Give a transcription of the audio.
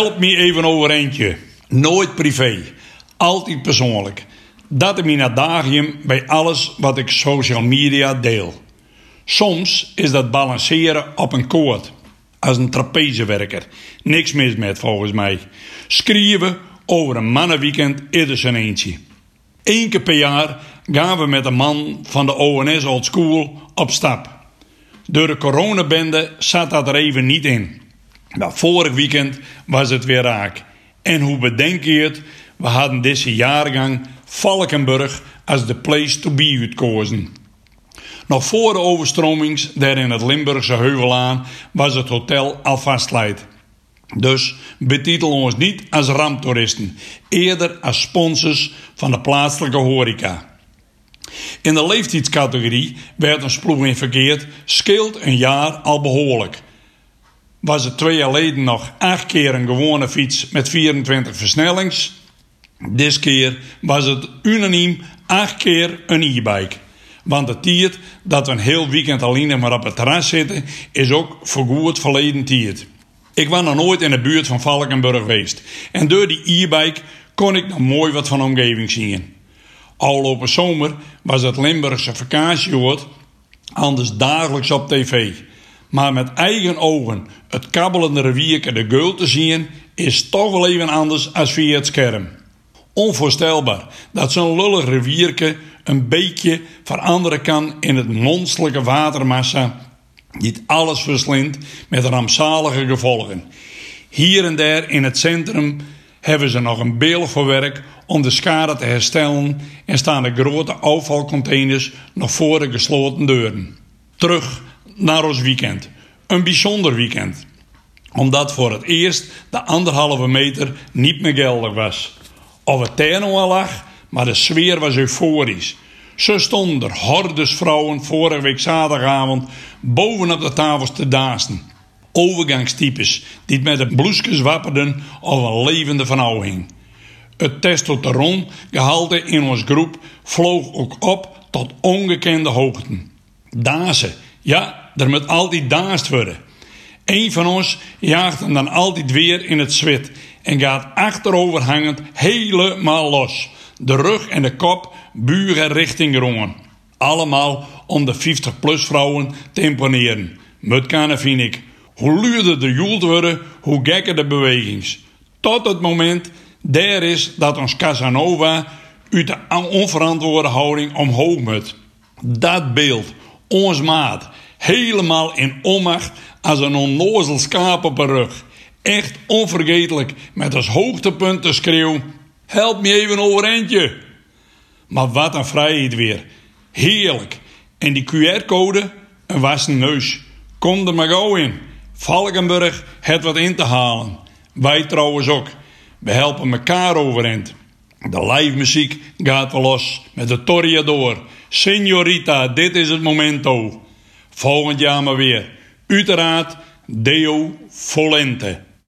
Help me even over eentje. Nooit privé, altijd persoonlijk. Dat is mijn adagium bij alles wat ik social media deel. Soms is dat balanceren op een koord. Als een trapezewerker. Niks mis met volgens mij. Schrijven over een mannenweekend is een eentje. Eén keer per jaar gaan we met een man van de ONS Old School op stap. Door de coronabende zat dat er even niet in. Maar vorig weekend was het weer raak. En hoe bedenk je het? We hadden deze jaargang Valkenburg als de place to be uitkozen. Nog voor de overstromings daar in het Limburgse Heuvelaan was het hotel al vastleid. Dus betitel ons niet als ramptoeristen, eerder als sponsors van de plaatselijke horeca. In de leeftijdscategorie werd een sploeg in verkeerd, scheelt een jaar al behoorlijk. Was het twee jaar geleden nog acht keer een gewone fiets met 24 versnellings. Dit keer was het unaniem acht keer een e-bike. Want het tiert dat we een heel weekend alleen maar op het terras zitten, is ook goed verleden tiert. Ik was nog nooit in de buurt van Valkenburg geweest. En door die e-bike kon ik nog mooi wat van de omgeving zien. Afgelopen zomer was het Limburgse vakantieoord anders dagelijks op tv. Maar met eigen ogen het kabbelende rivierke de geul te zien is toch wel even anders als via het scherm. Onvoorstelbaar dat zo'n lullig rivierke een beetje veranderen kan in het monsterlijke watermassa die alles verslindt met rampzalige gevolgen. Hier en daar in het centrum hebben ze nog een beeld voor werk om de schade te herstellen en staan de grote afvalcontainers nog voor de gesloten deuren. Terug naar ons weekend. Een bijzonder weekend. Omdat voor het eerst de anderhalve meter niet meer geldig was. Of het terno al lag, maar de sfeer was euforisch. Zo stonden er hordes vrouwen vorige week zaterdagavond bovenop de tafels te daasten. Overgangstypes die met een bloesjes wapperden of een levende vernauwing. Het testosterongehalte in ons groep vloog ook op tot ongekende hoogten. Dazen, ja, er moet altijd daast worden. Eén van ons jaagt hem dan altijd weer in het zwit en gaat achteroverhangend helemaal los. De rug en de kop buren richting rongen. Allemaal om de 50-plus vrouwen te imponeren. Mutkanen vind ik. Hoe luurder de joel worden, hoe gekker de bewegings. Tot het moment daar is dat ons Casanova uit de onverantwoorde houding omhoog moet. Dat beeld, ons maat, helemaal in onmacht als een onnozel schaap op een rug. Echt onvergetelijk met als hoogtepunt de schreeuw: Help me even overeentje! Maar wat een vrijheid weer. Heerlijk. En die QR-code, een wassen neus. Kom er maar gauw in. Valkenburg het wat in te halen. Wij trouwens ook. We helpen elkaar overeind. De live muziek gaat wel los met de Toriador. Signorita, dit is het momento. Volgend jaar maar weer. Uiteraard Deo Volente.